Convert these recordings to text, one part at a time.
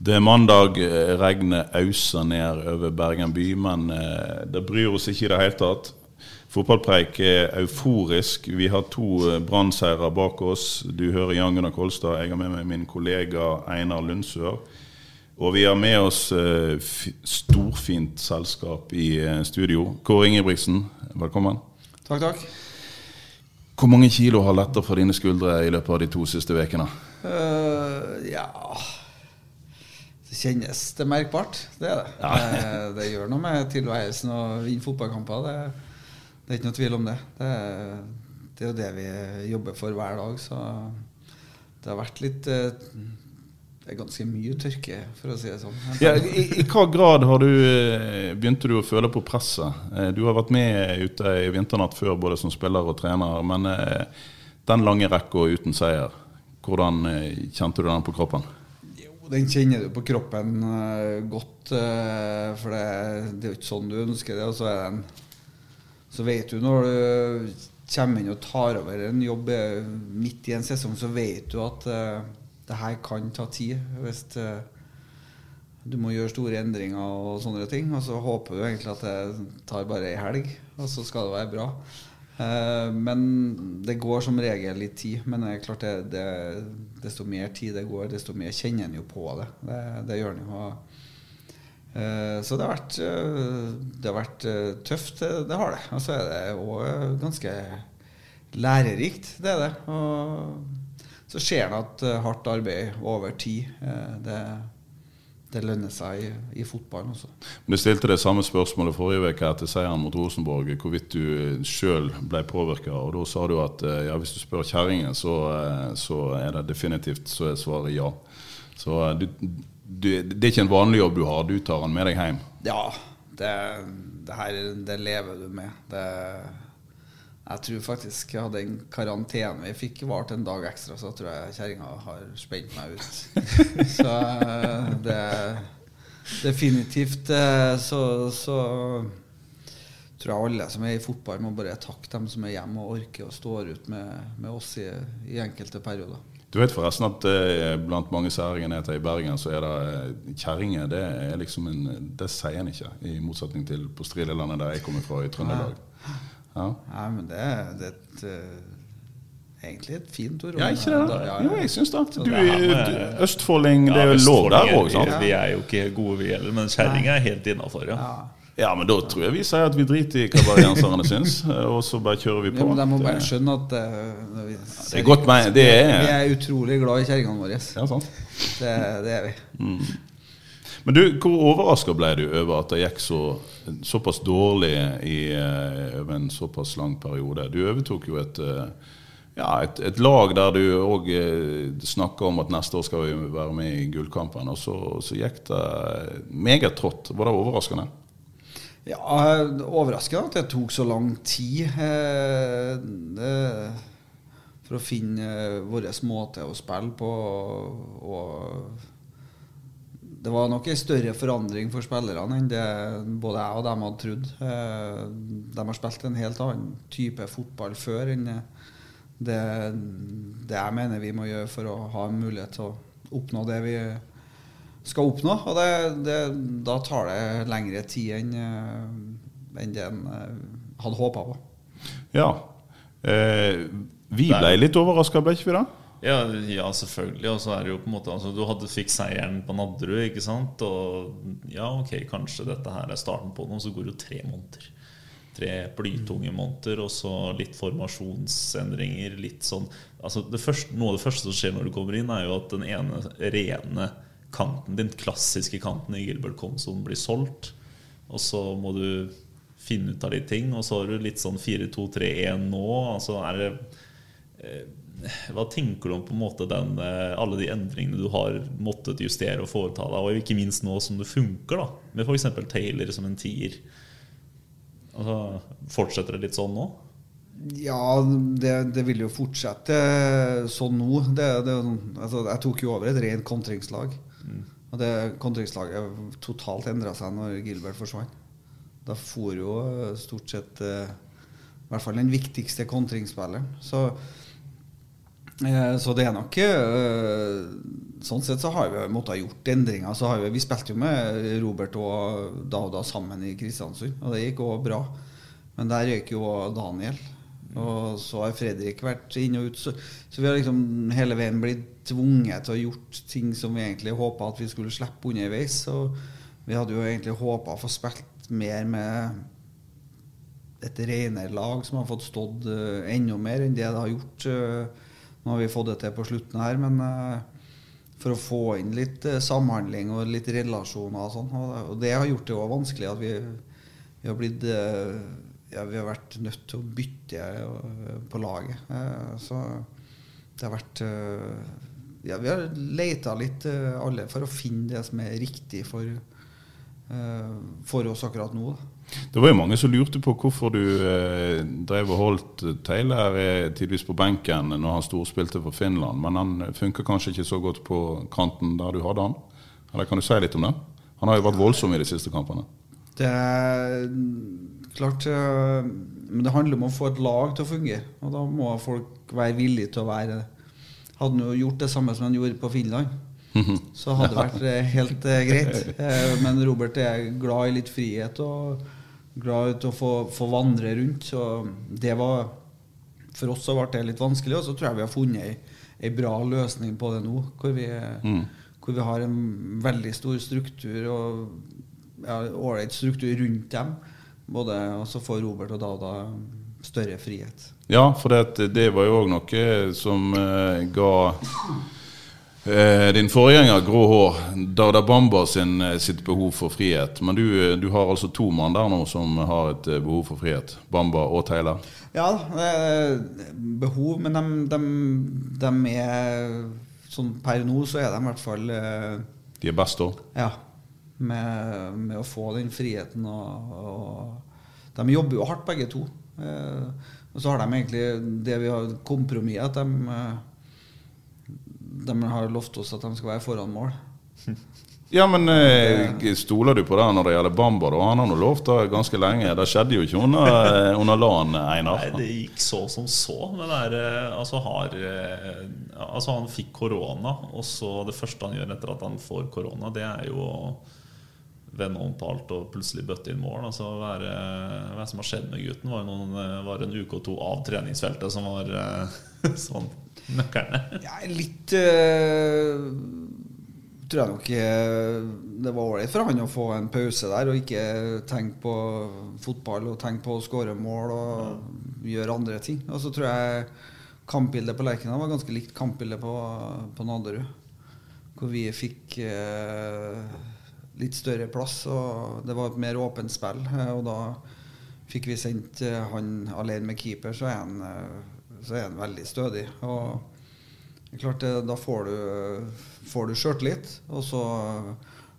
Det er mandag, eh, regnet auser ned over Bergen by, men eh, det bryr oss ikke i det hele tatt. Fotballpreik er euforisk. Vi har to eh, bak oss. Du hører Jan Gunnar Kolstad. Jeg har med meg min kollega Einar Lundsør. Og vi har med oss storfint selskap i studio. Kåre Ingebrigtsen, velkommen. Takk, takk. Hvor mange kilo har letta fra dine skuldre i løpet av de to siste ukene? Uh, ja Det kjennes det er merkbart. Det er det. det. Det gjør noe med tilværelsen å vinne fotballkamper. Det, det er ikke noe tvil om det. Det, det er jo det vi jobber for hver dag. Så det har vært litt eh, Det er ganske mye tørke, for å si det sånn. Ja, i, I hva grad har du, eh, begynte du å føle på presset? Eh, Du har vært med ute i vinternatt før, både som spiller og trener. Men den lange rekka uten seier, hvordan kjente du den på kroppen? Den kjenner du på kroppen eh, godt, eh, for det, det er jo ikke sånn du ønsker det. Og så, er den, så vet du når du kommer inn og tar over en jobb eh, midt i en sesong, så vet du at det her kan ta tid. Hvis du må gjøre store endringer og sånne ting. Og så håper du egentlig at det tar bare ei helg, og så skal det være bra. Eh, Men det går som regel litt tid. Men det er klart det, det, desto mer tid det går, desto mer kjenner en jo på det. Det, det gjør en jo. Eh, Så det har vært, eh, det har vært tøft, det, har det. Og så er det òg ganske lærerikt, det er det. Og så ser en at hardt arbeid over tid, det, det lønner seg i, i fotballen også. Du stilte det samme spørsmålet forrige uke etter seieren mot Rosenborg, hvorvidt du sjøl ble påvirka. Og da sa du at eh, ja, hvis du spør kjerringen, så, eh, så er det definitivt så er svaret ja. Så eh, du, du, det er ikke en vanlig jobb du har, du tar den med deg hjem. Ja, det, det her det lever du med. Det, jeg tror faktisk jeg hadde en karantene vi fikk vart en dag ekstra, så tror jeg kjerringa har spent meg ut. så eh, det Definitivt eh, så, så tror jeg alle som er i fotball, må bare takke dem som er hjemme og orker å stå ut med, med oss i, i enkelte perioder. Du vet forresten at eh, blant mange særegenheter i Bergen, så er det eh, kjerringer. Det er liksom en Det sier en ikke, i motsetning til på Strilelandet, der jeg kommer fra, i Trøndelag. Ja. Nei, men det, det er et, eh, egentlig et fint ord. Ja, ikke det? Da- ja, ja, Jo, jeg syns det. Du, det- du, Østfolding, det er jo lov der òg, sant? Vi er jo ikke gode, vi heller, men kjerringa er helt innafor. Ja. Ja. Ja, men da tror jeg vi sier at vi driter i hva bergenserne syns, og så bare kjører vi Ja, på. men de må bare skjønne at uh, vi, det er godt med, det Vi er er utrolig glad i kjerringene våre. Ja, sant. Det, det er vi. Men du, hvor overraska ble du over at det gikk så, såpass dårlig i, eh, over en såpass lang periode? Du overtok jo et, eh, ja, et, et lag der du òg snakka om at neste år skal vi være med i gullkampen, og så, så gikk det meget trått. Var det overraskende? Ja, Overraskende at det tok så lang tid eh, det, for å finne eh, vår måte å spille på. Og det var nok en større forandring for spillerne enn det både jeg og dem hadde trodd. Eh, De har spilt en helt annen type fotball før enn det, det jeg mener vi må gjøre for å ha en mulighet til å oppnå det vi skal oppnå. Og det, det, da tar det lengre tid enn eh, enn det en eh, hadde håpa på. Ja. Eh, vi ble litt overraska, ble ikke vi det? Ja, ja, selvfølgelig. Og så er det jo på en måte altså, Du hadde fikk seieren på Nadderud, ikke sant? Og ja, ok, kanskje dette her er starten på noe. Så går det jo tre måneder. Tre blytunge måneder, og så litt formasjonsendringer. Litt sånn altså første, Noe av det første som skjer når du kommer inn, er jo at den ene rene kanten, den klassiske kanten i Gilbert Komson, blir solgt. Og så må du finne ut av litt ting. Og så har du litt sånn 4-2-3-1 nå. Altså er det eh, hva tenker du om på en måte den, eh, alle de endringene du har måttet justere og foreta deg, og ikke minst nå som det funker, da, med f.eks. Taylor som en tier? Altså, fortsetter det litt sånn nå? Ja, det, det vil jo fortsette sånn nå. Det, det, altså, jeg tok jo over et rent kontringslag. Og det kontringslaget totalt endra seg når Gilbert forsvant. Da for jo stort sett eh, i hvert fall den viktigste kontringsspilleren. Så, eh, så det er nok eh, Sånn sett så har vi måttet gjort endringer. Så har vi, vi spilte jo med Robert og Dauda sammen i Kristiansund, og det gikk òg bra. Men der røyk jo Daniel. Og så har Fredrik vært inn og ut. Så, så vi har liksom hele veien blitt tvunget til å gjort ting som vi egentlig håpa at vi skulle slippe underveis. Og vi hadde jo egentlig håpa å få spilt mer med et renere lag som har fått stått uh, enda mer enn det det har gjort. Nå har vi fått det til på slutten her, men uh, for å få inn litt samhandling og litt relasjoner og sånn. Og, det har gjort det òg vanskelig at vi, vi har blitt ja, vi har vært nødt til å bytte på laget. Så det har vært ja, Vi har leita litt alle for å finne det som er riktig for, for oss akkurat nå. Da. Det var jo mange som lurte på hvorfor du eh, drev og holdt Taylor tidvis på benken når han storspilte for Finland, men han funker kanskje ikke så godt på kanten der du hadde han? Eller kan du si litt om det? Han har jo vært voldsom i de siste kampene. Det er klart Men det handler om å få et lag til å fungere, og da må folk være villige til å være det. Hadde han jo gjort det samme som han gjorde på Finland, så hadde det vært helt greit. Men Robert er glad i litt frihet. og glad ut å få, få, vandre rundt. Så det var For oss så ble det litt vanskelig, og så tror jeg vi har funnet ei, ei bra løsning på det nå. Hvor vi, mm. hvor vi har en veldig stor struktur og ålreit ja, struktur rundt dem. Både, og så får Robert og Dada større frihet. Ja, for det, det var jo òg noe som eh, ga Eh, din forgjenger, Grå hår, Darda Bamba sin, eh, sitt behov for frihet. Men du, du, har altså to mann der nå som har et eh, behov for frihet. Bamba og Taylor. Ja, behov, men de, de, de, er sånn Per nå så er de i hvert fall De er best, da? Ja. Med, med, å få den friheten og, og De jobber jo hardt, begge to. Og så har de egentlig det vi har kompromisset, at de de har lovt oss at de skal være foran mål. Ja, men eh, stoler du på det når det gjelder Bamba? da? Han har nå lovt det ganske lenge. Det skjedde jo ikke under, eh, under LAN, Einar. Nei, det gikk så som så. Men der, eh, altså, har, eh, altså, han fikk korona, og så det første han gjør etter at han får korona, det er jo å vende om på alt og plutselig bøtte inn mål. Altså, hva, er, hva som har skjedd med gutten? Var, noen, var en uke og to av treningsfeltet som var sånn nøkkerne? Ja, litt uh, Tror jeg nok uh, det var ålreit for han å få en pause der og ikke tenke på fotball og tenke på å skåre mål og ja. gjøre andre ting. Og så tror jeg kampbildet på Lerkendal var ganske likt kampbildet på, på Nadderud. Hvor vi fikk uh, litt større plass, og det var et mer åpent spill. Og da fikk vi sendt han alene med keeper, så er han så er han veldig stødig. Og klart det, Da får du, får du sjøltillit, og så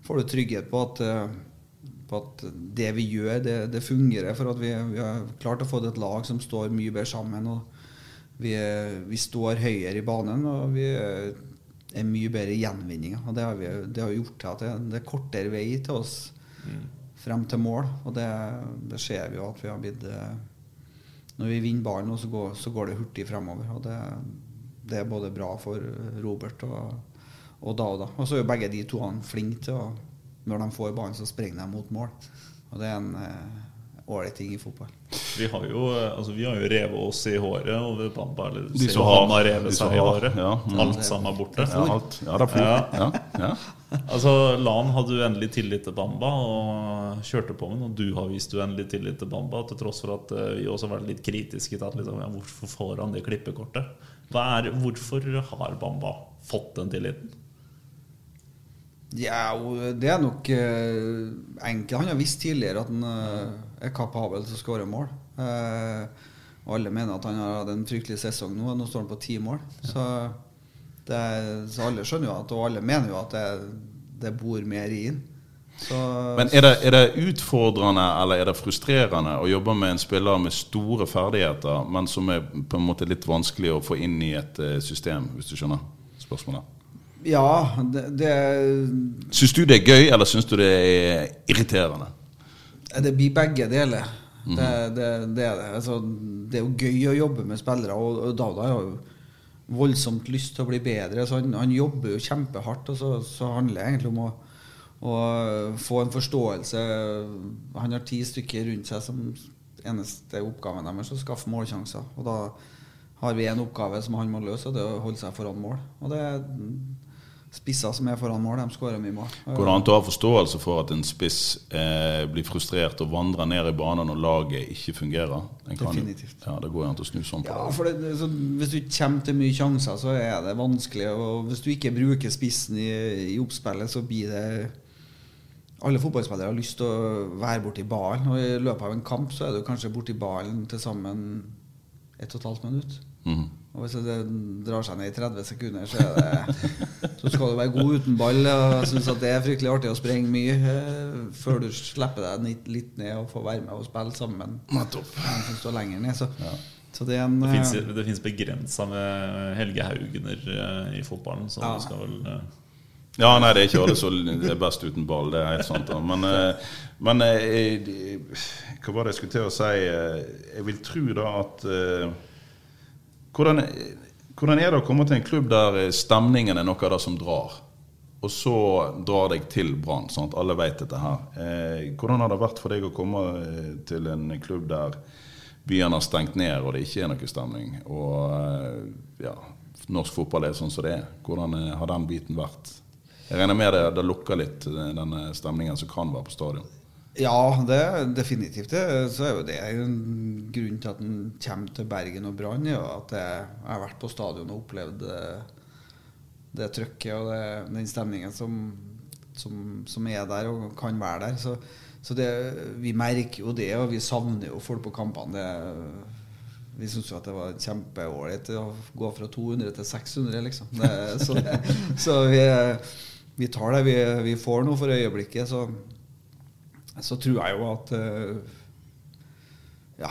får du trygghet på at, på at det vi gjør, det, det fungerer. For at vi, vi, har klart å få et lag som står mye bedre sammen. og Vi, vi står høyere i banen, og vi er mye bedre i gjenvinninga. Det har, vi, det har gjort til at det, det, er kortere vei til oss mm. frem til mål. Og det, det ser vi jo at vi har blitt når vi vinner ballen, så går, så går det hurtig fremover. Og det, det, er både bra for Robert og, og da Og så er jo begge de to flinke til å Når de får ballen, så springer de mot mål. Og det er en eh, ålreit eh, ting i fotball. Vi har jo, altså, vi har jo revet oss i håret over Bamba. Eller de så han har revet seg i håret. Ja, mm. Alt sammen er borte. Ja, alt, ja, det er flott. Ja. Ja, altså, Lan hadde uendelig tillit til Bamba og kjørte på med Og du har vist uendelig tillit til Bamba, til tross for at uh, vi også har vært litt kritiske til at liksom, ja, hvorfor får han det klippekortet. Er, hvorfor har Bamba fått den tilliten? Ja, det er nok uh, enkelt. Han har visst tidligere at han uh, er kapabel til å skåre mål. Uh, alle mener at han har hatt en fryktelig sesong nå, nå står han på ti mål. Så, det, så alle skjønner jo at, og alle mener jo at det, det bor mer i den. Så, Men er det, er det utfordrende eller er det frustrerende å jobbe med en spiller med store ferdigheter, men som er på en måte litt vanskelig å få inn i et eh, system, hvis du skjønner spørsmålet? ja, det, det, Syns du det er gøy, eller syns du det er irriterende? det blir begge deler. Det, det, det er det. Altså, det er jo gøy å jobbe med spillere, og, og Dauda har jo voldsomt lyst til å bli bedre. Så han, han jobber jo kjempehardt, og så, så handler det egentlig om å, å få en forståelse. Han har ti stykker rundt seg som eneste oppgaven deres å skaffe målsjanser. Og da har vi en oppgave som han må løse, og det er å holde seg foran mål. Og det er spisser som er foran mål, de skårer mye mål. Går det an å ha forståelse for at en spiss eh, blir frustrert og vandrer ned i banen når laget ikke fungerer? Kan- Definitivt. Ja, Det går an å snu sånn på Ja, det. for det, så Hvis du ikke kommer til mye sjanser, så er det vanskelig. Og hvis du ikke bruker spissen i, i oppspillet, så blir det Alle fotballspillere har lyst til å være borti ballen, og i løpet av en kamp så er du kanskje borti ballen til sammen ett og et halvt minutt. Mhm. Og hvis det drar seg ned i 30 sekunder, så er det Så skal du være god uten ball og synes at det er fryktelig artig å sprenge mye eh, før du slipper deg litt, ned og får være med og spille sammen med Nettopp. en som står lenger ned. Så, så det er en Det eh, fins- Det begrensa med Helge Haugener eh, i fotballen, så Ja. du skal vel eh, Ja, nei, det er ikke alle som er best uten ball. Det er helt sant. da. Men, eh, men eh, hva var det jeg skulle til å si? Eh, Jeg vil tro da at eh, hvordan, hvordan er det å komme til en klubb der eh, stemningen er noe av det som drar? Og så drar deg til Brann. Alle vet dette her. Eh, hvordan har det vært for deg å komme eh, til en klubb der byene har stengt ned, og det ikke er noe stemning? Og eh, ja, norsk fotball er sånn som det er. Hvordan har den biten vært? Jeg regner med det, det lukker litt, den stemningen som kan være på stadion. Ja, det definitivt det. Så er jo det en grunn til at en kommer til Bergen og Brann, er at jeg har vært på stadion og opplevd det, det trøkket og det, den stemningen som, som, som er der og kan være der. Så, så det, vi merker jo det, og vi savner jo folk på kampene. Vi syns jo at det var kjempeålreit å gå fra 200 til 600, liksom. Så så vi, vi tar det vi, vi får nå for øyeblikket. så så tror jeg jo at eh, ja,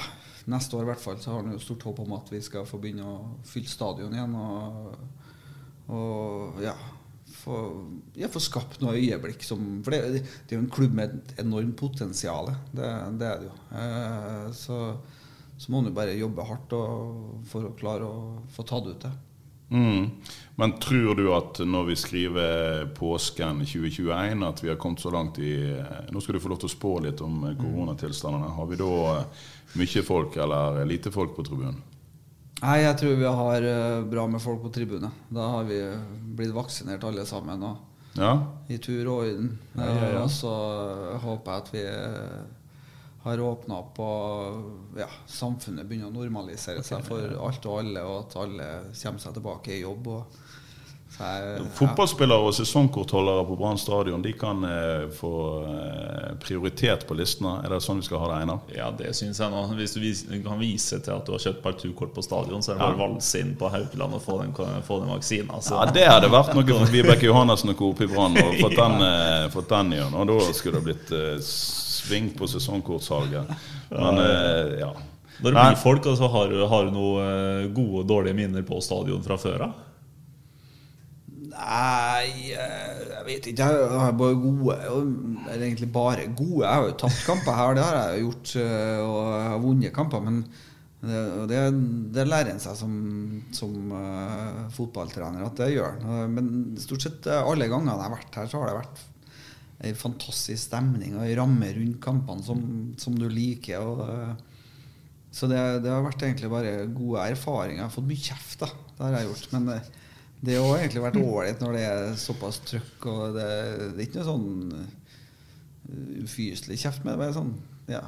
neste år i hvert fall så har han jo stort håp om at vi skal få begynne å fylle stadion igjen. Og, og ja, få, ja, få skapt noe øyeblikk som For det, det er jo en klubb med et enormt potensial. Det, det er det jo. Eh, så, så må han jo bare jobbe hardt og, for å klare å få tatt ut det. Mm. Men tror du at når vi skriver påsken 2021, at vi har kommet så langt i Nå skal du få lov til å spå litt om eh, koronatilstandene. Har vi da eh, mye folk eller lite folk på tribunen? Nei, jeg tror vi har eh, bra med folk på tribunen. Da har vi blitt vaksinert alle sammen. Og Ja? i tur og orden. Ja, ja, ja. Og så håper jeg at vi eh, har åpna opp og ja, samfunnet begynner å normalisere seg for alt og alle, og at alle kommer seg tilbake i jobb. Og, så jeg, Fotballspillere og sesongkortholdere på Brann stadion De kan eh, få eh, prioritet på listene. Er det sånn vi skal ha det, Einar? Ja, det syns jeg nå. Hvis du vis, kan vise til at du har kjøpt parturkort på stadion, så er det bare å valse inn på Haukeland og få den, få den vaksinen. Altså. Ja, Det hadde vært noe for Vibeke Johannessen og gå opp i Brann. Og fått den, ja. fått den igjen. Og da skulle det blitt eh, sving på sesongkortsalget. Men eh, ja. Når det blir folk, altså, har, har du noen eh, gode og dårlige minner på stadion fra før av? Nei, eh, jeg vet ikke. Jeg har bare gode Eller egentlig bare gode. Jeg har jo tapt kamper her, det har jeg gjort. Og jeg har vunnet kamper. Men det, det, det lærer en seg som, som uh, fotballtrener at det gjør en. Men stort sett alle gangene jeg har vært her, så har det vært ei fantastisk stemning og ei ramme rundt kampene som, som du liker. Og, eh, så det, det har vært egentlig bare gode erfaringer. Jeg har fått mye kjeft, da. Det har jeg gjort. Men det, det har egentlig vært ålreit når det er såpass trøkk. Og det, det er ikke noe sånn eh, ufyselig kjeft, men det er sånn ja,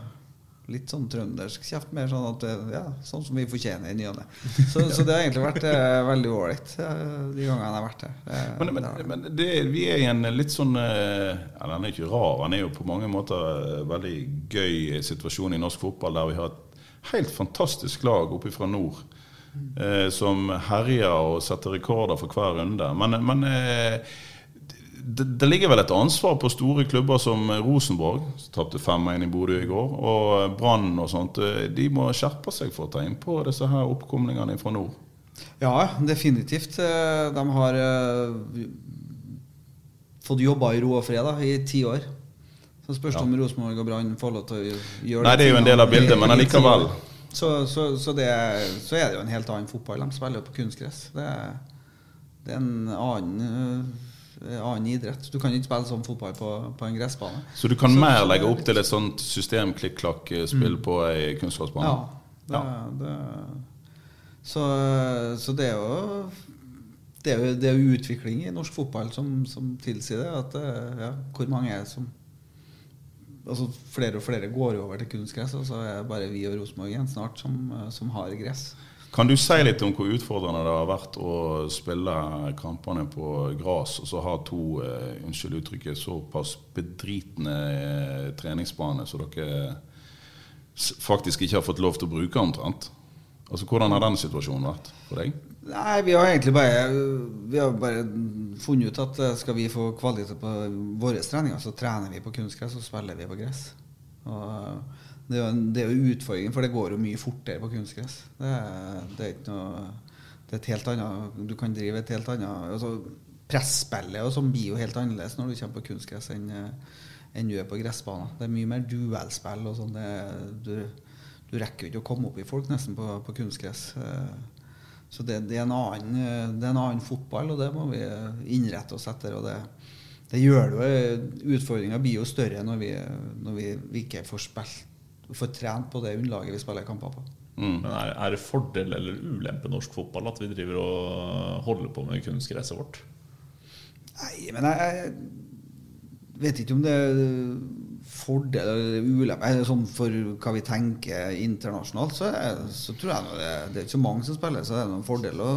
litt sånn trøndersk kjeft. Mer sånn at det, ja, sånn som vi fortjener i ny og ne. Så, så det har egentlig vært eh, veldig ålreit eh, de gangene jeg har vært her. Eh, Men, men, det men det, vi er i en litt sånn eh, ja, Den er ikke rar, den er jo på mange måter veldig gøy situasjon i norsk fotball der vi har et helt fantastisk lag oppe fra nord. Eh, som herjer og setter rekorder for hver runde. Men, men eh, det, det, ligger vel et ansvar på store klubber som Rosenborg, som tapte 5-1 i Bodø i går, og Brann og sånt. Eh, de må skjerpe seg for å ta inn på disse her oppkomlingene fra nord. Ja, definitivt. Eh, de har uh, fått jobba i ro og fred i ti år. Så spørs det ja. om Rosenborg og Brann får lov til å gjøre det. Nei, det er jo en del av bildet, men allikevel. Så, så, så, det, så, er det jo en helt annen fotball. De spiller jo på kunstgress. Det, det er en annen annen idrett. Du kan ikke spille sånn fotball på, på en gressbane. Så du kan så, mer legge opp til et sånt system klikk-klakk-spill mm. på ei kunstgressbane? Ja. Det, ja. Det, så, så, det er jo det er jo, det er jo utvikling i norsk fotball som, som tilsier det. At, ja, hvor mange er det som altså Flere og flere går over til kunstgress, og så er det bare vi og Rosenborg igjen snart som, som, har gress. Kan du si litt om hvor utfordrende det har vært å spille kampene på gress, og så ha to uh, unnskyld uttrykket, såpass bedritne uh, treningsbaner som dere faktisk ikke har fått lov til å bruke omtrent? Altså, Hvordan har den situasjonen vært for deg? Nei, Vi har egentlig bare, har bare funnet ut at eh, skal vi få kvalitet på våre treninger, så trener vi på kunstgress og spiller vi på gress. Og eh, det er jo, det er jo utfordringen, for det går jo mye fortere på kunstgress. Det, det, er ikke noe Det er et helt annet Du kan drive et helt annet altså, Presspillet sånn blir jo helt annerledes når du kommer på kunstgress enn, eh, enn du er på gressbanen. Det er mye mer duellspill og sånn. Du, du rekker jo ikke å komme opp i folk nesten på, på kunstgress. Eh, så det, det, er annen, det, er en annen, fotball, og det må vi innrette oss etter. og det, det gjør det jo, Utfordringa blir jo større når vi, når vi ikke får, spilt, får trent på det underlaget vi spiller kamper på. Mm. Men er, er, det fordel eller ulempe norsk fotball at vi driver og holder på med kunstgresset vårt? Nei, men jeg, jeg vet ikke om det er fordel eller ulempe sånn For hva vi tenker internasjonalt, så, er, så tror jeg det, det, er ikke så mange som spiller, så det er noen fordel å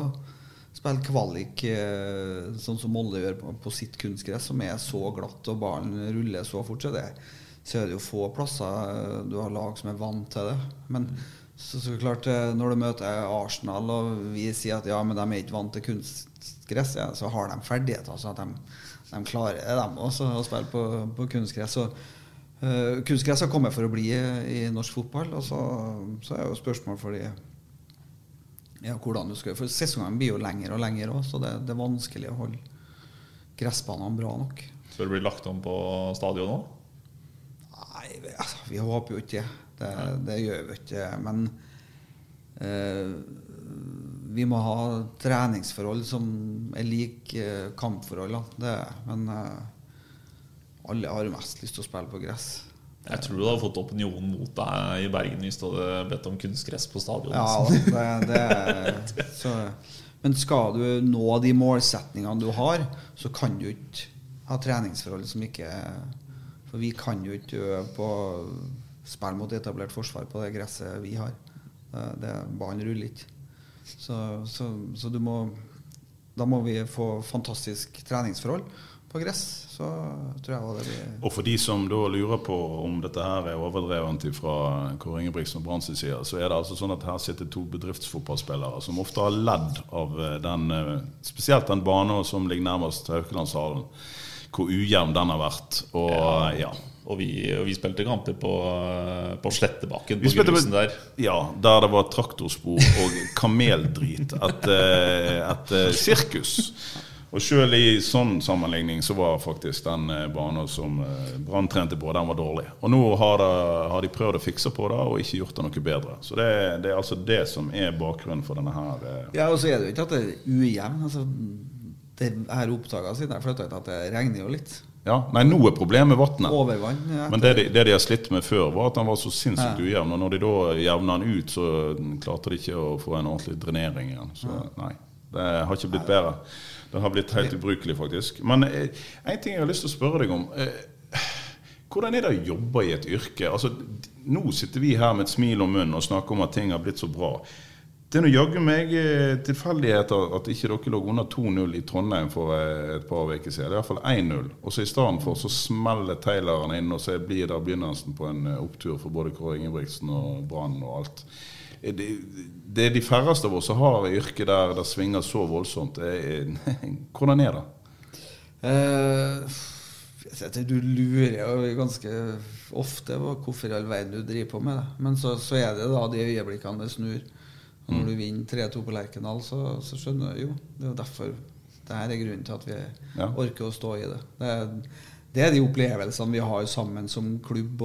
spille kvalik eh, sånn som Molde gjør på, på, sitt kunstgress, som er så glatt og ballen ruller så fort. Så, det, så er det jo få plasser eh, du har lag som er vant til det. Men så, så klart, eh, når du møter Arsenal og vi sier at ja, men de er ikke vant til kunstgress, ja, så har de ferdigheter. Så at de, de klarer det, de også, å spille på, på kunstgress. Så Uh, kunstgress har kommet for å bli i norsk fotball. Og så, så er jo spørsmål for de ja, hvordan du skal For sesongene blir jo lengre og lengre òg, så det, det, er vanskelig å holde gressbanene bra nok. Så det blir lagt om på stadion nå? Altså, vi håper jo ikke det. Det, gjør vi ikke. Men uh, vi må ha treningsforhold som er lik uh, kampforhold. Det, men alle har mest lyst til å spille på gress. Jeg tror du hadde fått opinionen mot deg i Bergen hvis du hadde bedt om kunstgress på stadion. Ja, det, det, så, men skal du nå de målsetningene du har, så kan du ikke ha treningsforhold som ikke For vi kan jo ikke øve på spille mot etablert forsvar på det gresset vi har. Det, Ballen ruller ikke. Så, så, så du må Da må vi få fantastisk treningsforhold på gress så tror jeg det blir Og for de som da lurer på om dette her er overdrevent fra Kåre Ingebrigtsen og Branns side, så er det altså sånn at her sitter to bedriftsfotballspillere som ofte har ledd av eh, den eh, Spesielt den banen som ligger nærmest Haukelandshallen, hvor ujevn den har vært. Og ja. ja. Og vi, og vi, spilte kamper på, eh, på Slettebakken. på grusen der. Ja, der det var traktorspor og kameldrit. Et, et sirkus. Og sjøl i sånn sammenligning så var faktisk den eh, banen som eh, Brann trente på, den var dårlig. Og nå har, det, har, de prøvd å fikse på det og ikke gjort det noe bedre. Så det, det er altså det som er bakgrunnen for denne her. Eh. Ja, og så er det jo ikke at det er ujevn. Altså, det her oppdaga siden jeg flytta hit, at det regner jo litt. Ja, nei, Nå er problemet vannet. Overvann. Ja, Men det de, det de, har slitt med før, var at den var så sinnssykt ja. ujevn. Og når de da jevna den ut, så klarte de ikke å få en ordentlig drenering igjen. Så nei, det har ikke blitt bedre. Det har blitt helt ubrukelig, faktisk. Men eh, en ting jeg har lyst til å spørre deg om. Eh, hvordan er det å jobbe i et yrke? Altså, nå sitter vi her med et smil om munnen og snakker om at ting har blitt så bra. Det er nå jaggu meg eh, tilfeldigheter at ikke dere lå under 2-0 i Trondheim for eh, et par uker siden. Det er iallfall 1-0. Og så i stedet for så smeller Tayleren inn, og så blir det begynnelsen på en eh, opptur for både Kåre Ingebrigtsen og Brann og alt. Det, er de færreste av oss som har yrke der det svinger så voldsomt. Hvordan er det? Eh, du lurer jo ganske ofte på hvorfor i all verden du driver på med det. Men så, så er det da de øyeblikkene det snur. Og når du vinner 3-2 på Lerkendal, så, så skjønner du jo. Det er jo derfor det her er grunnen til at vi Ja. orker å stå i det. Det er, det er de opplevelsene vi har sammen som klubb.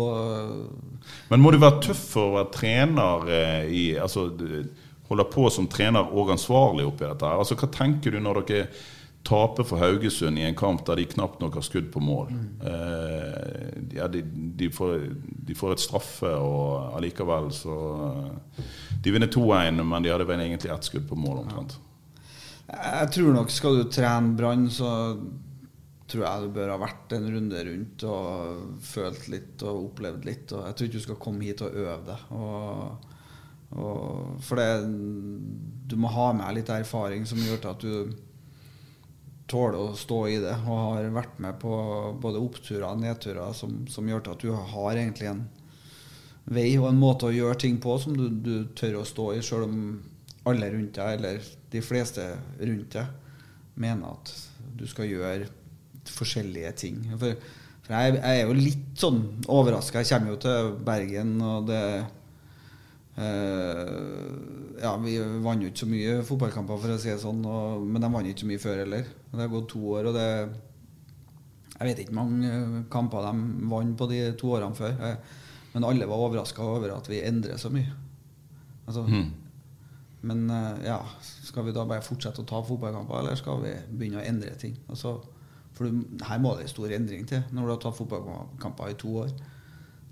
Men må du være tøff for å være trener eh, i altså, Holde på som trener og ansvarlig oppi dette? her? Altså, Hva tenker du når dere taper for Haugesund i en kamp der de knapt nok har skudd på mål? Eh, ja, de, de, får, de får et straffe, og allikevel så De vinner 2-1, men de hadde vel egentlig ett skudd på mål omtrent. Jeg tror nok skal du trene Brann, så tror jeg du bør ha vært en runde rundt og følt litt og opplevd litt. Og jeg tror ikke du skal komme hit og øve deg. Og, og, for det, du må ha med litt erfaring som gjør til at du tåler å stå i det, og har vært med på både oppturer og nedturer som, som gjør til at du har egentlig en vei og en måte å gjøre ting på som du, du tør å stå i, sjøl om alle rundt deg, eller de fleste rundt deg, mener at du skal gjøre forskjellige ting. For, for jeg, jeg er jo litt sånn overraska. Jeg kommer jo til Bergen, og det eh, Ja, vi vant jo ikke så mye fotballkamper, for å si det sånn, og, men de vant ikke så mye før heller. Det har gått to år, og det Jeg vet ikke mange kamper de vant på de to årene før. Men alle var overraska over at vi endrer så mye. Altså, Men eh, ja, skal vi da bare fortsette å ta fotballkamper, eller skal vi begynne å endre ting? Altså, for du, her må det en stor endring til når du har tatt fotballkamper i to år.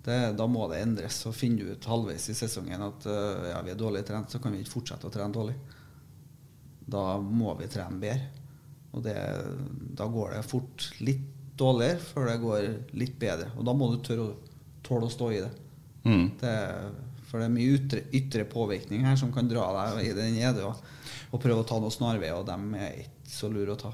Det, da må det endres. Så finner du ut halvveis i sesongen at eh, ja, vi er dårlig trent, så kan vi ikke fortsette å trene dårlig. Da må vi trene bedre. Og det, da går det fort litt dårligere før det går litt bedre. Og da må du tørre å tåle å stå i det. Mm. det for det er mye ytre, ytre påvirkning her som kan dra deg i den nede og, og prøve å ta noen snarveier, og dem er ikke så lure å ta.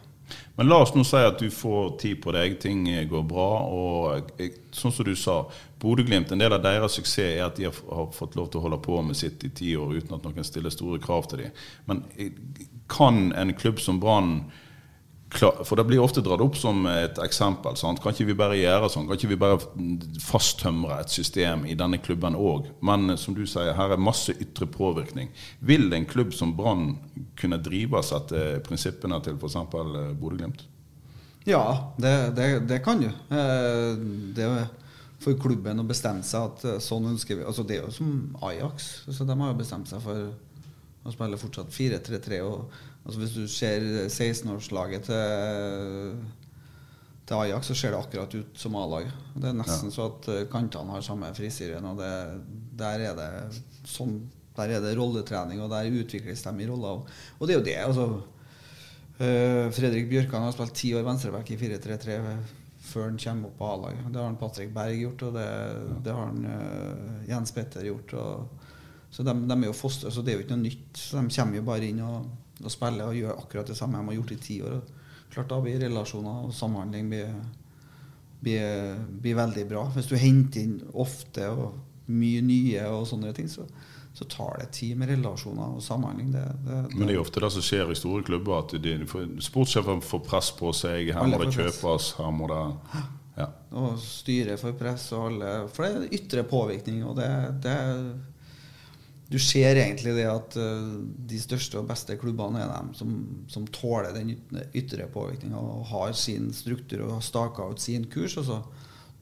Men la oss nå si at du får tid på deg, ting går bra. Og sånn som du sa, Bodø-Glimt, en del av deres suksess er at de har har fått lov til å holde på med sitt i ti år uten at noen stiller store krav til dem. Men eh, kan en klubb som Brann For det blir ofte dratt opp som et eksempel. Sant? Kan ikke vi bare gjøre sånn? Kan ikke vi bare fasttømre et system i denne klubben òg? Men eh, som du sier, her er masse ytre påvirkning. Vil en klubb som Brann kunne drives etter prinsippene til f.eks. Bodø-Glimt? Ja, det, det, det kan du. Eh, Det er for klubben å bestemme seg at eh, sånn ønsker vi Altså Det er jo som Ajax. Så de har jo bestemt seg for å spille fortsatt 4-3-3. og altså Hvis du ser 16-årslaget til, til Ajax, så ser det akkurat ut som A-laget. Det er nesten så at eh, kantene har samme frisyren. Og det, der er det sånn der er det rolletrening, og der utvikles de i roller. Og, og det er jo det. altså Eh, Fredrik Bjørkan har spilt ti år venstreback i 4-3-3 før han kommer opp på A-laget. Det har han Patrick Berg gjort, og det, det har han eh, Jens Petter gjort. Og, så de, de er jo foster, så det er jo ikke noe nytt. Så De kommer jo bare inn og, og spiller og gjør akkurat det samme de har gjort i ti år. Klart Da blir relasjoner og samhandling blir, blir, blir veldig bra. Hvis du henter inn ofte og mye nye og sånne ting, så, så tar det tid med relasjoner og samhandling. Det, det, det, Men det er ofte det som skjer i store klubber, at de, får, sportssjefen får press på seg. Her må det kjøpes, her må det ja. Og styret for press og alle For det er ytre påvirkning, og det, det Du ser egentlig det at eh, de største og beste klubbene er dem som, som tåler den ytre, påvirkninga og har sin struktur og har staka ut sin kurs, og så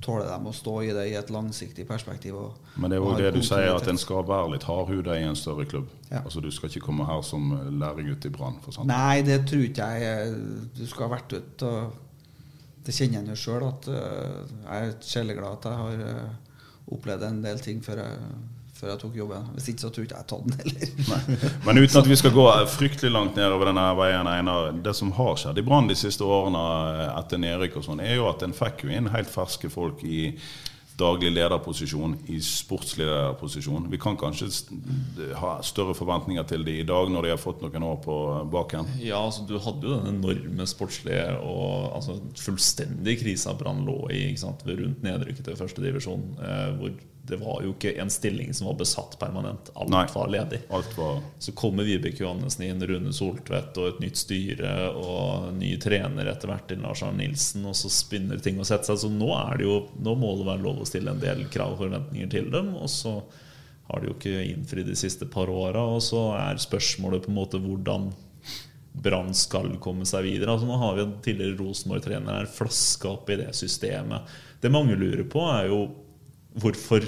tåler de å stå i det i et langsiktig perspektiv. Men det er jo det du sier, at en skal være litt hardhuda i en større klubb. Ja. Altså Du skal ikke komme her som læregutt i Brann. Nei, det tror ikke jeg. Du skal ha vært ute. og Det kjenner jeg jo sjøl, at eh, jeg er sjeleglad at jeg har eh, opplevd en del ting før jeg, før jeg tok jobben. Hvis ikke så tror ikke jeg tatt den heller. Men uten at vi skal gå fryktelig langt nedover denne veien, Einar. Det som har skjedd i Brann de siste årene etter nedrykk og sånn, er jo at en fikk jo inn helt ferske folk i daglig lederposisjon, i sportslig lederposisjon. Vi kan kanskje ha større forventninger til de i dag, når de har fått noen år på baken. Ja, altså Du hadde jo den enorme sportslige og altså, fullstendig krisa Brann lå i ikke sant? rundt nedrykket til førstedivisjon. Eh, hvor det var jo ikke en stilling som var besatt permanent. Alt Nei. var ledig. Alt var Så kommer Vibeke Johannessen inn, Rune Soltvedt og et nytt styre og ny trener etter hvert til Lars Arne Nilsen, og så spinner ting og setter seg. Så nå, er det jo, nå må det være lov å stille en del krav og forventninger til dem. Og så har de jo ikke innfridd de siste par åra, og så er spørsmålet på en måte hvordan Brann skal komme seg videre. Altså Nå har vi en tidligere Rosenborg-trener her flaska opp i det systemet. Det mange lurer på, er jo hvorfor,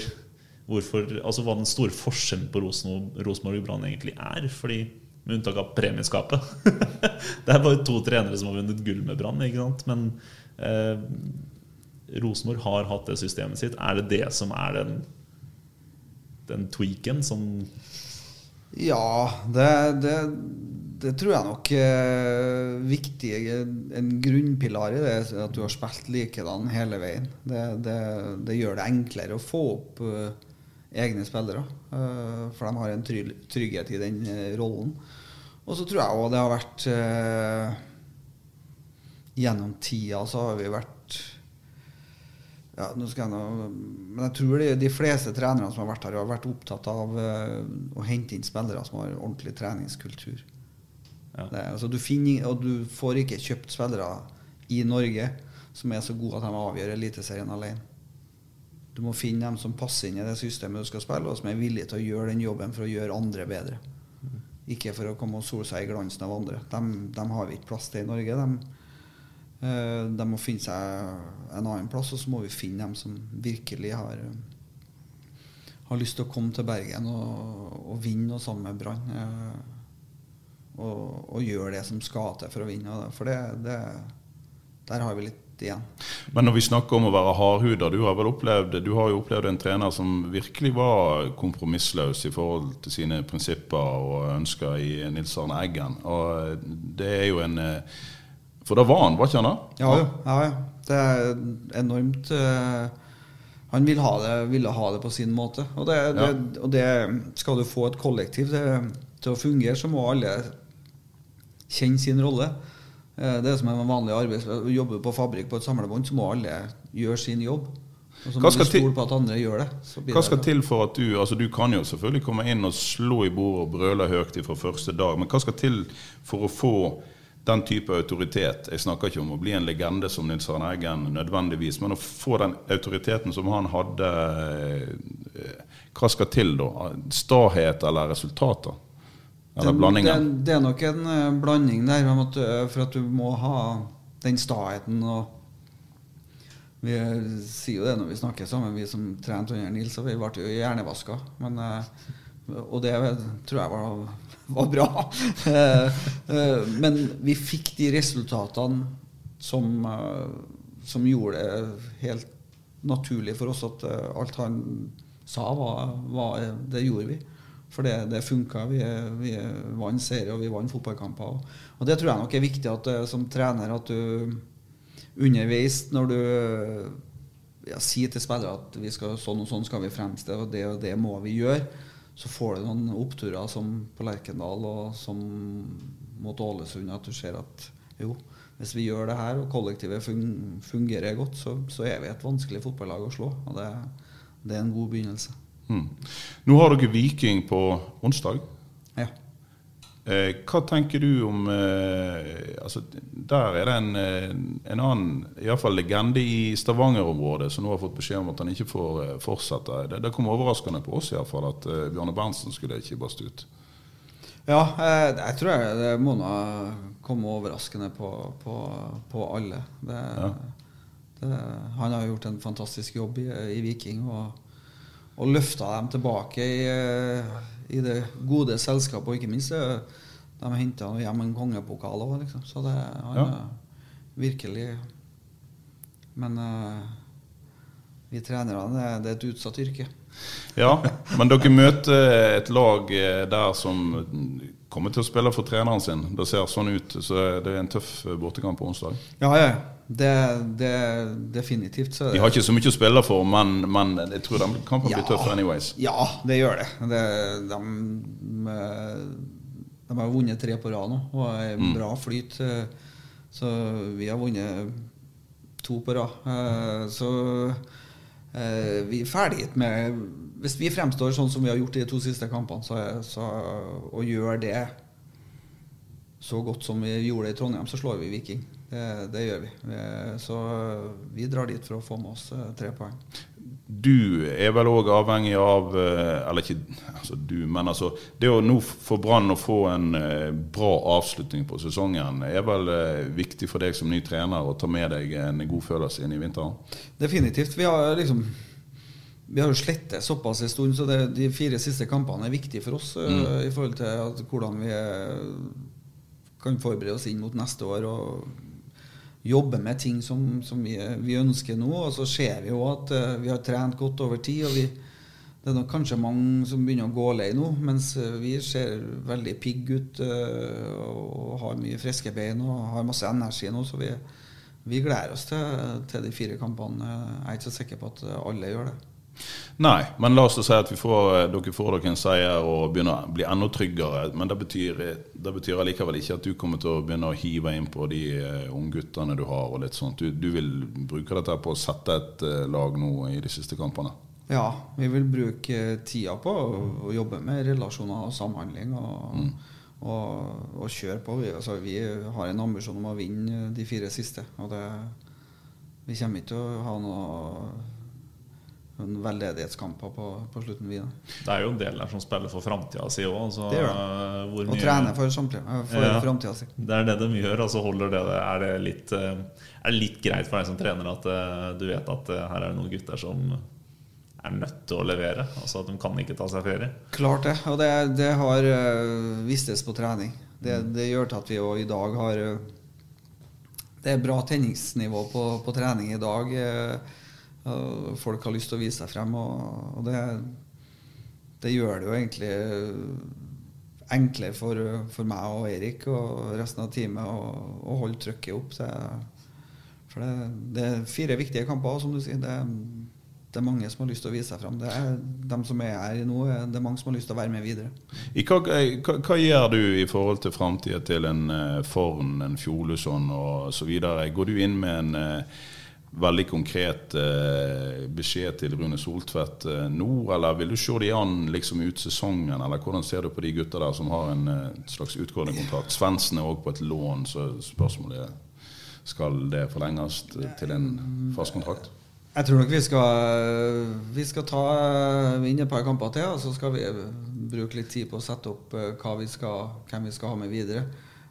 hvorfor altså hva den store forskjellen på Rosenborg og Brann egentlig er. Fordi Med unntak av premieskapet. det er bare to trenere som har vunnet gull med Brann. Men eh, Rosenborg har hatt det systemet sitt. Er det det som er den, den tweaken som Ja, det, det, det tror jeg nok er viktig. En grunnpilar i det er at du har spilt likedan hele veien. Det, det, det gjør det enklere å få opp eh, egne spillere. eh, for de har en trygghet i den eh, rollen. Og så tror jeg òg det har vært eh, Gjennom tida så har vi vært ja, nå skal jeg nå, men jeg tror de, de fleste trenerne som har vært her, har vært opptatt av eh, å hente inn spillere som har ordentlig treningskultur. Ja. Det, altså, du finner, og du får ikke kjøpt spillere i Norge som er så gode at de avgjør Eliteserien alene. Du må finne dem som passer inn i det systemet du skal spille, og som er villige til å gjøre den jobben for å gjøre andre bedre. Ikke for å komme og sole seg i glansen av andre. Dem har vi ikke plass til i Norge. De, eh, de må finne seg en annen plass, og så må vi finne dem som virkelig har eh, har lyst til å komme til Bergen og, og vinne noe sammen med Brann. Eh, og, og gjøre det som skal til for å vinne. For det, det, der har vi litt igjen. Men når vi snakker om å være hardhuda, du har vel opplevd Du har jo opplevd en trener som virkelig var kompromissløs i forhold til sine prinsipper og ønsker i Nils Arne Eggen. Og det er jo en eh, For da var han, var ikke han da? Ja. Ja, ja. Det er enormt eh, Han vil ha det, ville ha det på sin måte. Og det, det, og det skal du få et kollektiv til, til å fungere, så må alle kjenne sin rolle. Eh, Det er som en vanlig arbeidsplass. Jobber på fabrikk på et samlebånd, så må alle gjøre sin jobb. Og så må du stole på at andre gjør det. Hva skal det. til for at du altså Du kan jo selvfølgelig komme inn og slå i bordet og brøle høyt fra første dag, men hva skal til for å få den type autoritet? Jeg snakker ikke om å bli en legende som Nils Arne Eggen nødvendigvis, men å få den autoriteten som han hadde eh, Hva skal til da? Stahet eller resultater? Eller Det- blandingen? Det, det er nok en uh, blanding der, at, uh, for at du må ha den staheten. og Vi eh, sier jo det når vi snakker sammen, vi som trente under Nils, og vi ble jo hjernevaska. Men, uh, og det tror jeg var, var bra. Men vi fikk de resultatene som, som gjorde det helt naturlig for oss at alt han sa, var, var Det gjorde vi. For det, det funka. Vi, vi vant serier, og vi vant fotballkamper. Og, og det tror jeg nok er viktig at eh, som trener at du underveis, når du ja, sier til spillere at vi skal, sånn og sånn skal vi fremstille, og det og det må vi gjøre, så får du noen oppturer som på Lerkendal og som mot Ålesund, at du ser at jo, hvis vi gjør det her, og kollektivet fungerer godt, så, så er vi et vanskelig fotballag å slå. Og det, det er en god begynnelse. Hmm. Nå har dere Viking på onsdag. Ja. Eh, hva tenker du om eh, altså, Der er det en, eh, en annen i hvert fall legende i Stavanger-området som nå har fått beskjed om at han ikke får eh, fortsette. Det, det kom overraskende på oss i hvert fall at eh, Bjarne Berntsen skulle ikke baste ut. Ja, eh, jeg tror jeg, det må nå komme overraskende på, på, på alle. Det, Ja. det, han har gjort en fantastisk jobb i, i Viking og, og løfta dem tilbake i, eh, i det gode selskapet. Og ikke minst eh, de henta hjem en kongepokal òg, liksom. Så det han Ja. er virkelig Men eh, vi trenerne, det, det er et utsatt yrke. Ja, men dere møter et lag eh, der som kommer til å spille for treneren sin. Det ser sånn ut. Så det er en tøff eh, bortekamp på onsdag. Ja, ja. Det, det definitivt. Så De har ikke så mye å spille for, men, men jeg tror den kampen blir tøff anyways. Ja, det gjør det. det de, de har vunnet tre på rad nå og er Mm. bra flyt. eh, Så vi har vunnet to på rad. Eh, Så eh, vi er ferdig med Hvis vi fremstår sånn som vi har gjort i de to siste kampene, så, så, og gjør det så godt som vi gjorde det i Trondheim, så slår vi Viking. Det, det gjør vi. Eh, Så vi drar dit for å få med oss eh, tre poeng. Du er vel òg avhengig av eh, Eller ikke altså du, men altså Det å nå for Brann å få en eh, bra avslutning på sesongen, er vel eh, viktig for deg som ny trener å ta med deg en god følelse inn i vinteren? Definitivt. Vi har liksom vi har jo slettet såpass en stund, så det, de fire siste kampene er viktige for oss mm. i forhold til at, hvordan vi eh, kan forberede oss inn mot neste år og jobbe med ting som, som vi, vi ønsker nå. Og så ser vi jo at uh, vi har trent godt over tid. og vi, Det er nok kanskje mange som begynner å gå lei nå, mens eh, vi ser veldig pigg ut eh, og har mye friske bein og har masse energi nå. så vi vi gleder oss til, til de fire kampene. Jeg er ikke så sikker på at alle gjør det. Nei, men la oss si at vi får, eh, dere får dere en seier og begynner å bli enda tryggere. Men det betyr, det betyr allikevel ikke at du kommer til å begynne å hive inn på de uh, ungguttene du har. og litt sånt. Du, du vil bruke dette på å sette et eh, lag nå i de siste kampene? Ja, vi vil bruke tida på å, jobbe med relasjoner og samhandling. Og, og, og kjøre på. Vi, altså, vi har en ambisjon om å vinne de fire siste. Og det, vi kommer ikke til å ha noe noen veldedighetskamper på, på slutten. Vi. Det er jo en del der som spiller for framtida si òg. Altså, Det gjør det. Og trener for, eh, for Ja. framtida si. Det er det de gjør. altså holder det, Er det litt, eh, er det litt greit for deg som trener at eh, du vet at her er det noen gutter som er nødt til å levere? Altså at de kan ikke ta seg ferie? Klart det. Og det, det har vistes på trening. Det, det gjør til at vi jo i dag har Det er bra tenningsnivå på, på trening i dag. Eh, folk har lyst til å vise seg frem, og, og det, det gjør det jo egentlig eh, enklere for, for meg og Eirik og resten av teamet å, holde trykket opp. Det, for det, det er fire viktige kamper, som du sier. Det, det er mange som har lyst til å vise seg frem. Det er dem som er her nå, det er mange som har lyst til å være med videre. Hva, hva, hva gjør du i forhold til framtida til en uh, Forn, en Fjoluson osv.? Går du inn med en eh, veldig konkret eh, beskjed til Rune Soltvedt eh, nå, eller vil du se de an liksom ut sesongen, eller hvordan ser du på de gutta der som har en eh, slags utgående kontrakt? Svendsen er òg på et lån, så spørsmålet er skal det forlenges til en fast kontrakt? Jeg tror nok vi skal, vi skal ta inn et par kamper til, og så skal vi bruke litt tid på å sette opp eh, vi skal, hvem vi skal ha med videre.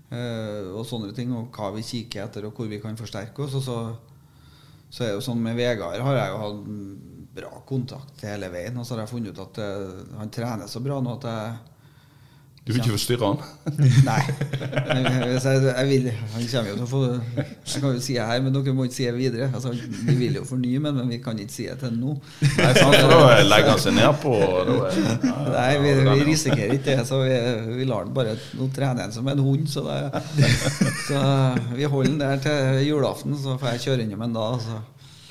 Eh, og sånne ting, og hva vi kikker etter, og hvor vi kan forsterke oss. Og så, så er det jo sånn med Vegard har jeg jo hatt bra kontakt hele veien. Og så har jeg funnet ut at eh, han trener så bra nå at jeg Du vil ikke forstyrre han? Nei. Hvis jeg, jeg vil, han kommer jo til å få Jeg kan jo si det her, men dere må ikke si det videre. Altså, vi vil jo fornye, men, men vi kan ikke si det til nå. Nei, sant, da legger han seg ned på er, ja, Nei, vi, vi risikerer ikke det, så vi, vi lar den bare Nå trener han som en hund, så, det, så vi holder den der til julaften, så får jeg kjøre innom en da. Så.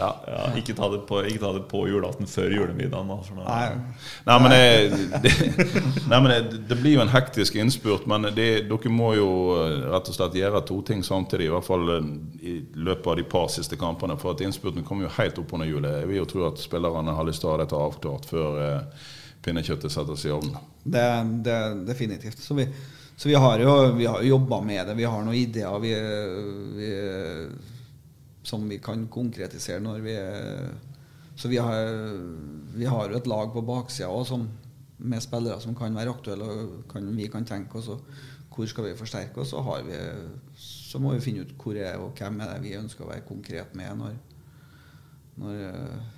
Ja. Ja, ikke, ta det på, ikke ta det på julaften før julemiddagen. Da, for Nei, Nei, men, det, det, nei, men det, det blir jo en hektisk innspurt, men det, dere må jo eh, rett og slett gjøre to ting samtidig. I hvert fall eh, i løpet av de par siste kampene. For at innspurten kommer jo helt opp under hjulet. Jeg vil jo tro at spillerne har lyst til å ha dette avklart før eh, pinnekjøttet settes i ovnen. det, det definitivt. Så vi, så vi har jo vi har jobba med det. Vi har noen ideer vi, vi, som vi kan konkretisere når vi Så vi har, vi har jo et lag på baksida òg med spillere som kan være aktuelle, og kan, vi kan tenke oss hvor skal vi forsterke oss. Så, har vi, så må vi finne ut hvor er og hvem er det vi ønsker å være konkret med når, når eh,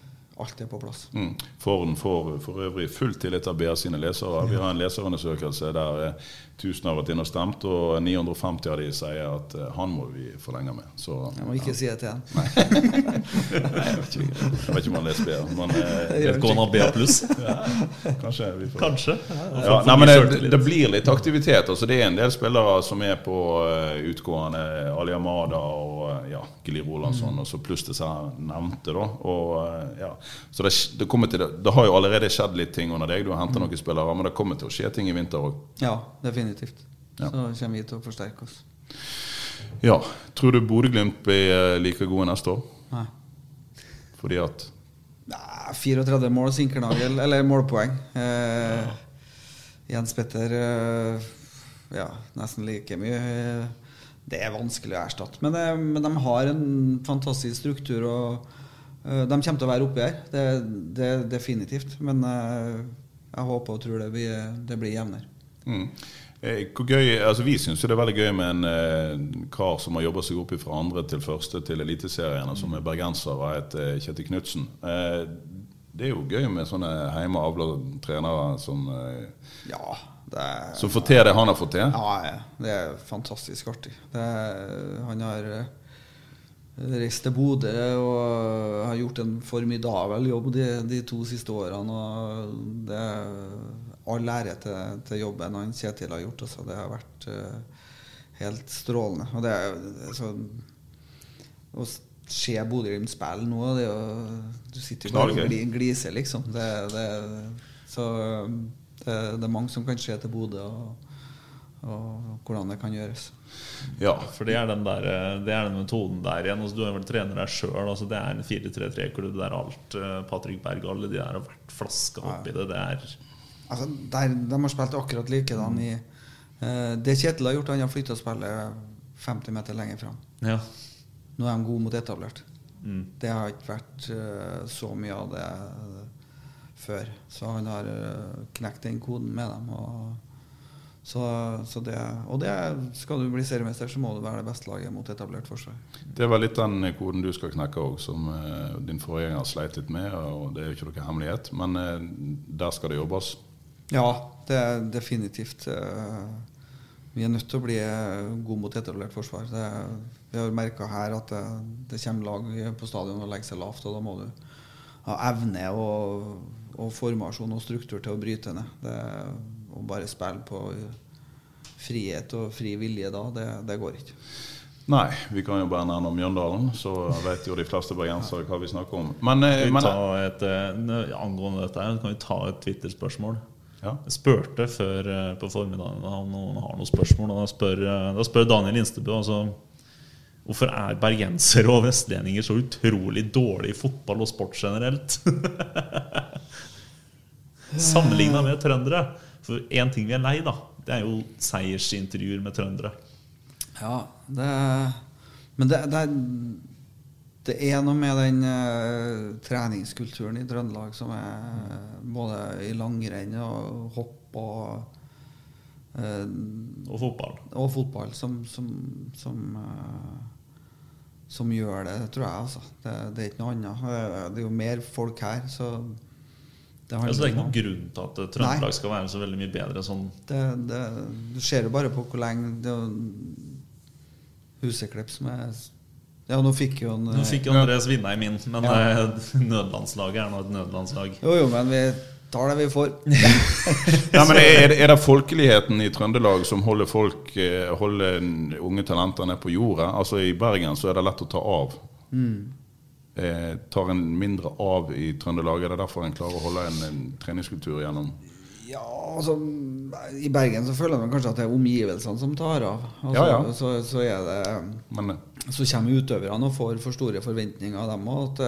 alt er på plass. Mm. Forn får for øvrig full tillit av BA sine lesere. Vi har en leserundersøkelse der eh, 1000 har vært inne og stemt, og 950 av de sier at eh, han må vi forlenge med. Så Jeg må ikke si det til han. Nei, jeg vet ikke, jeg vet ikke om han leser BA, men eh, Vet ikke om han har BA pluss? kanskje vi får Kanskje. Ja, nei, men det, det blir litt aktivitet. Altså, det er en del spillere som er på uh, utgående. Ali Amada og uh, ja, Gili Rolandsson, og så pluss disse her nevnte. da og eh, ja, Så det, det, til, det har jo allerede skjedd litt ting under deg. Du har henta noen spillere, men det kommer til å skje ting i vinter òg. Ja, definitivt. Ja. Så kommer vi til å forsterke oss. Ja. Tror du Bodø-Glimt blir eh, like gode neste år? Nei. Fordi at Nei, 34 mål Sinkernagel, eller målpoeng. Eh, Jens Petter eh, ja, nesten like mye. Eh, Det er vanskelig å erstatte. Men, det, men de har en fantastisk struktur, og eh, de kommer til å være oppi her. Det, det definitivt. Men eh, jeg håper og tror det blir, det blir jevnere. Mm. Eh, Hvor gøy, altså Vi syns det er veldig gøy med en eh, kar som har jobba seg opp fra andre til første til Eliteserien, som er bergenser og heter Kjetil Knutsen. Eh, det er jo gøy med sånne hjemme avla trenere som, eh, Ja, er som får til det han har fått til. Ja, det er fantastisk artig. Det er, han har eh, reist til Bodø og har gjort en formidabel jobb de, de to siste årene. Og det all ære til, til jobben han Kjetil har gjort. Altså. Det har vært uh, helt strålende. Og det er, sånn Å se Bodø-Glimt spille nå det er jo, Du sitter jo bare og gli- gliser, liksom. Det, det, så det, det er mange som kan se til Bodø og, og hvordan det kan gjøres. Ja. For det er den, der, eh, det er den metoden der igjen. Altså, du er vel trener deg sjøl. Altså, det er en 4-3-3-klubb der alt eh, Patrick Berg alle de der har vært flaska oppi det. Det er Altså, der, de har spilt akkurat likedan i uh, Det Kjetil har gjort, han har flytta spillet 50 meter lenger fram. Ja. Nå er de gode mot etablert. Mm. Det har ikke vært uh, så mye av det uh, før. Så han har knekt den koden med dem. Og, så, så det, og det skal du bli seriemester, så må du være det beste laget mot etablert forsvar. Det var litt den koden du skal knekke òg, som din forgjenger sleit litt med. og Det er jo ikke noe hemmelighet, men der skal det jobbes. Ja, det er definitivt. eh, Vi er nødt til å bli eh, gode mot etablert forsvar. Det, vi har merka her at det, det kommer lag på stadion og legger seg lavt, og da må du ha evne og, og formasjon og struktur til å bryte ned. Det, å bare spille på frihet og fri vilje da, det, det går ikke. Nei, vi kan jo bare nevne Mjøndalen, så vet jo de fleste bergensere hva vi snakker om. Men, eh, men et, angående dette her, kan vi ta et Twitter-spørsmål. Ja. Jeg spurte før eh, på formiddagen om noen har noen spørsmål. Og da spør, eh, da spør Daniel Instebø altså, hvorfor er bergensere og vestlendinger så utrolig dårlige i fotball og sport generelt? Sammenligna med trøndere. For én ting vi er lei, da, det er jo seiersintervjuer med trøndere. Ja, det Men det, det, det er noe med den uh, treningskulturen i Trøndelag som er både i langrenn og hopp og uh, Og fotball. og fotball som, som, som, uh, som gjør det, tror jeg. Altså. Det, det er ikke noe annet. Det er jo mer folk her, så det Altså, det er ikke noen grunn til at Trøndelag skal være så veldig mye bedre sånn. det, det, du ser jo bare på hvor lenge det er Huseklepp som er Ja, nå fikk jo han Nå fikk jo Andres vinne i min, men Ja. eh, nødlandslaget er nå et nødlandslag. Jo, jo, men vi tar det vi får. Ja, men er, er det folkeligheten i Trøndelag som holder folk eh, Holder unge talenter ned på jordet? Altså I Bergen så er det lett å ta av. Eh, tar en mindre av i Trøndelag? Er det derfor en klarer å holde en, en treningskultur gjennom? Ja, altså I Bergen så føler man kanskje at det er omgivelsene som tar av. Altså, Ja, ja. Så, så er det Men eh, Så kommer utøverne og får for store forventninger av dem òg.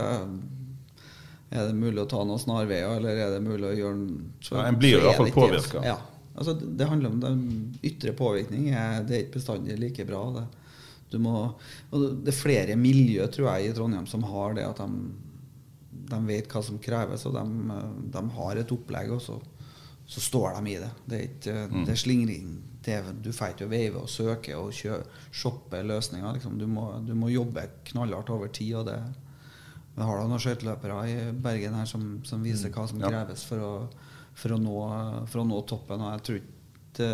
Er det mulig å ta noen snarveier, eller er det mulig å gjøre en- så- Ja, en blir i er hvert fall påvirka. Ja. Altså, det, det handler om den ytre påvirkning. Det er ikke bestandig like bra. Det, du må, det- det er flere miljø, tror jeg, i Trondheim som har det at de, de vet hva som kreves, og de, de har et opplegg, og så, så står de i det. Det er ikke det er slingring. Det du får ikke veive og søke og kjø, shoppe løsninger. Liksom. Du, må, du må jobbe knallhardt over tid. og det vi har da noen skøyteløpere i Bergen her som, som viser hva som Ja. kreves for å, for, å nå, for å nå toppen. Og jeg tror ikke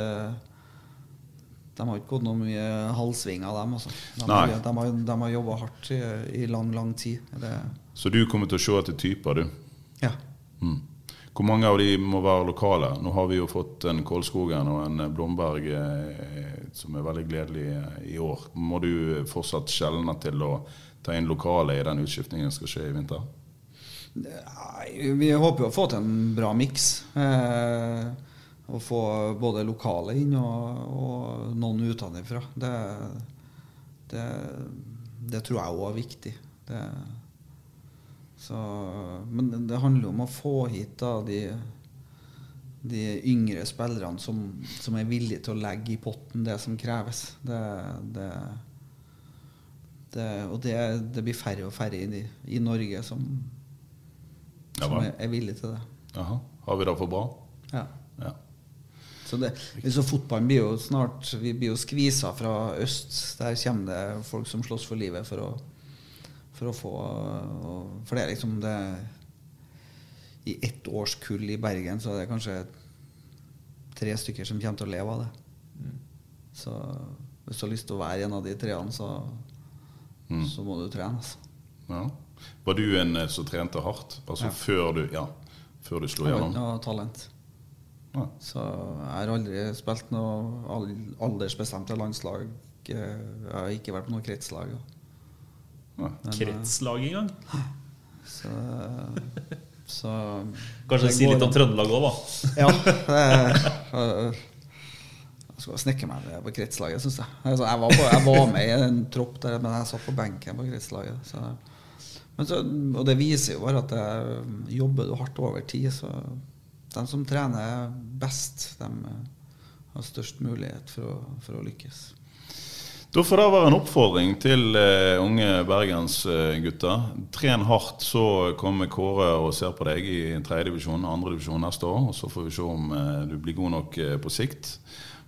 De har ikke gått noe mye halvsving av dem. Altså. De, Nei. har, de, har, de har jobba hardt i, i lang, lang tid. Det, Så du kommer til å se etter typer, du? ja. Mm. Hvor mange av de må være lokale? Nå har vi jo fått en Kolskogen og en Blomberg eh, som er veldig gledelig eh, i år. Må du fortsatt skjelne til å ta inn lokale i den utskiftningen som skal skje i vinter? Vi håper jo å få til en bra miks. Eh, å få både lokale inn og, og noen utenfra. Det, det, det tror jeg òg er viktig. Det, så, men det handler om å få hit da, de, de yngre spillerne som, som, er villige til å legge i potten det som kreves. Det, det, det, og det, blir færre og færre i, i Norge som, som er, er villige til det. Aha. Har vi det for bra? Ja. ja. Så, det, så fotballen blir jo snart Vi blir jo skvisa fra øst. Der kommer det folk som slåss for livet for å, for å få For det er liksom det I ett årskull i Bergen så er det kanskje tre stykker som kommer til å leve av det. Mm. Så hvis du har lyst til å være en av de treene, så, mm. så må du trene. Altså. Ja. Var du en eh, som trente hardt? Altså ja. før du, ja, før du slo gjennom? Ja, talent. Ja. Så jeg har aldri spilt noe aldersbestemte landslag. Jeg har ikke vært på noe kretslag. Ja. Kretslag engang? Så, så Kanskje si litt om Trøndelag òg, da? ja. Jeg skal snekre meg på kretslaget, syns jeg. Altså, jeg, var på, jeg, var med i en tropp der, men jeg satt på benken på kretslaget. Så. Så, og det viser jo bare at jeg jobber du hardt over tid, så de som trener best, de har størst mulighet for å, for å lykkes. Da får det være en oppfordring til uh, unge bergensgutter. Uh, Tren hardt, så kommer Kåre og ser på deg i tredjedivisjon og andredivisjon neste år. og Så får vi se om uh, du blir god nok uh, på sikt.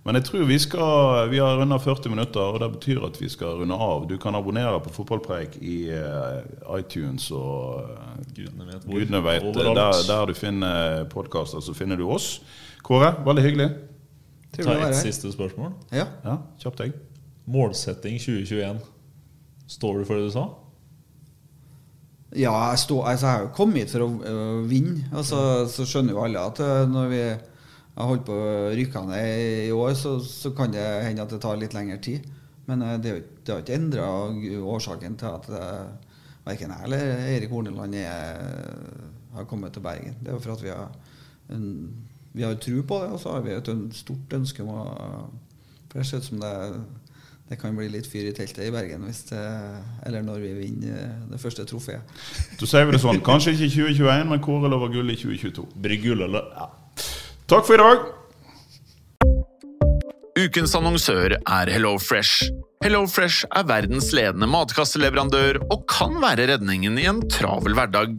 Men jeg tror vi skal Vi har runda 40 minutter, og det betyr at vi skal runde av. Du kan abonnere på Fotballpreik i uh, iTunes og uh, Gudene vet. Gudene vet der, der, du finner podkaster, så finner du oss. Kåre, veldig hyggelig. Ta et siste spørsmål. Ja, ja Kjapt deg. Målsetting 2021. Står du for det du sa? Ja, jeg, stå, altså, jeg har jo kommet hit for å uh, vinne. Altså, så skjønner jo alle at når vi har holdt på å rykke ned i år, så, så, kan det hende at det tar litt lengre tid. Men uh, det, det, har ikke endra årsaken til at uh, verken jeg eller Eirik Horneland har kommet til Bergen. Det er jo for at vi har, en, vi har tro på det, og så har vi et stort ønske om å For ut som det det kan bli litt fyr i teltet i Bergen det, eller når vi vinner det første trofeet. Du sier vi det sånn. Kanskje ikke 2021, men Kåre lover gull i 2022. Blir gull, eller? Ja. Takk for i dag. Ukens annonsør er HelloFresh. HelloFresh er verdens ledende matkasseleverandør og kan være redningen i en travel hverdag.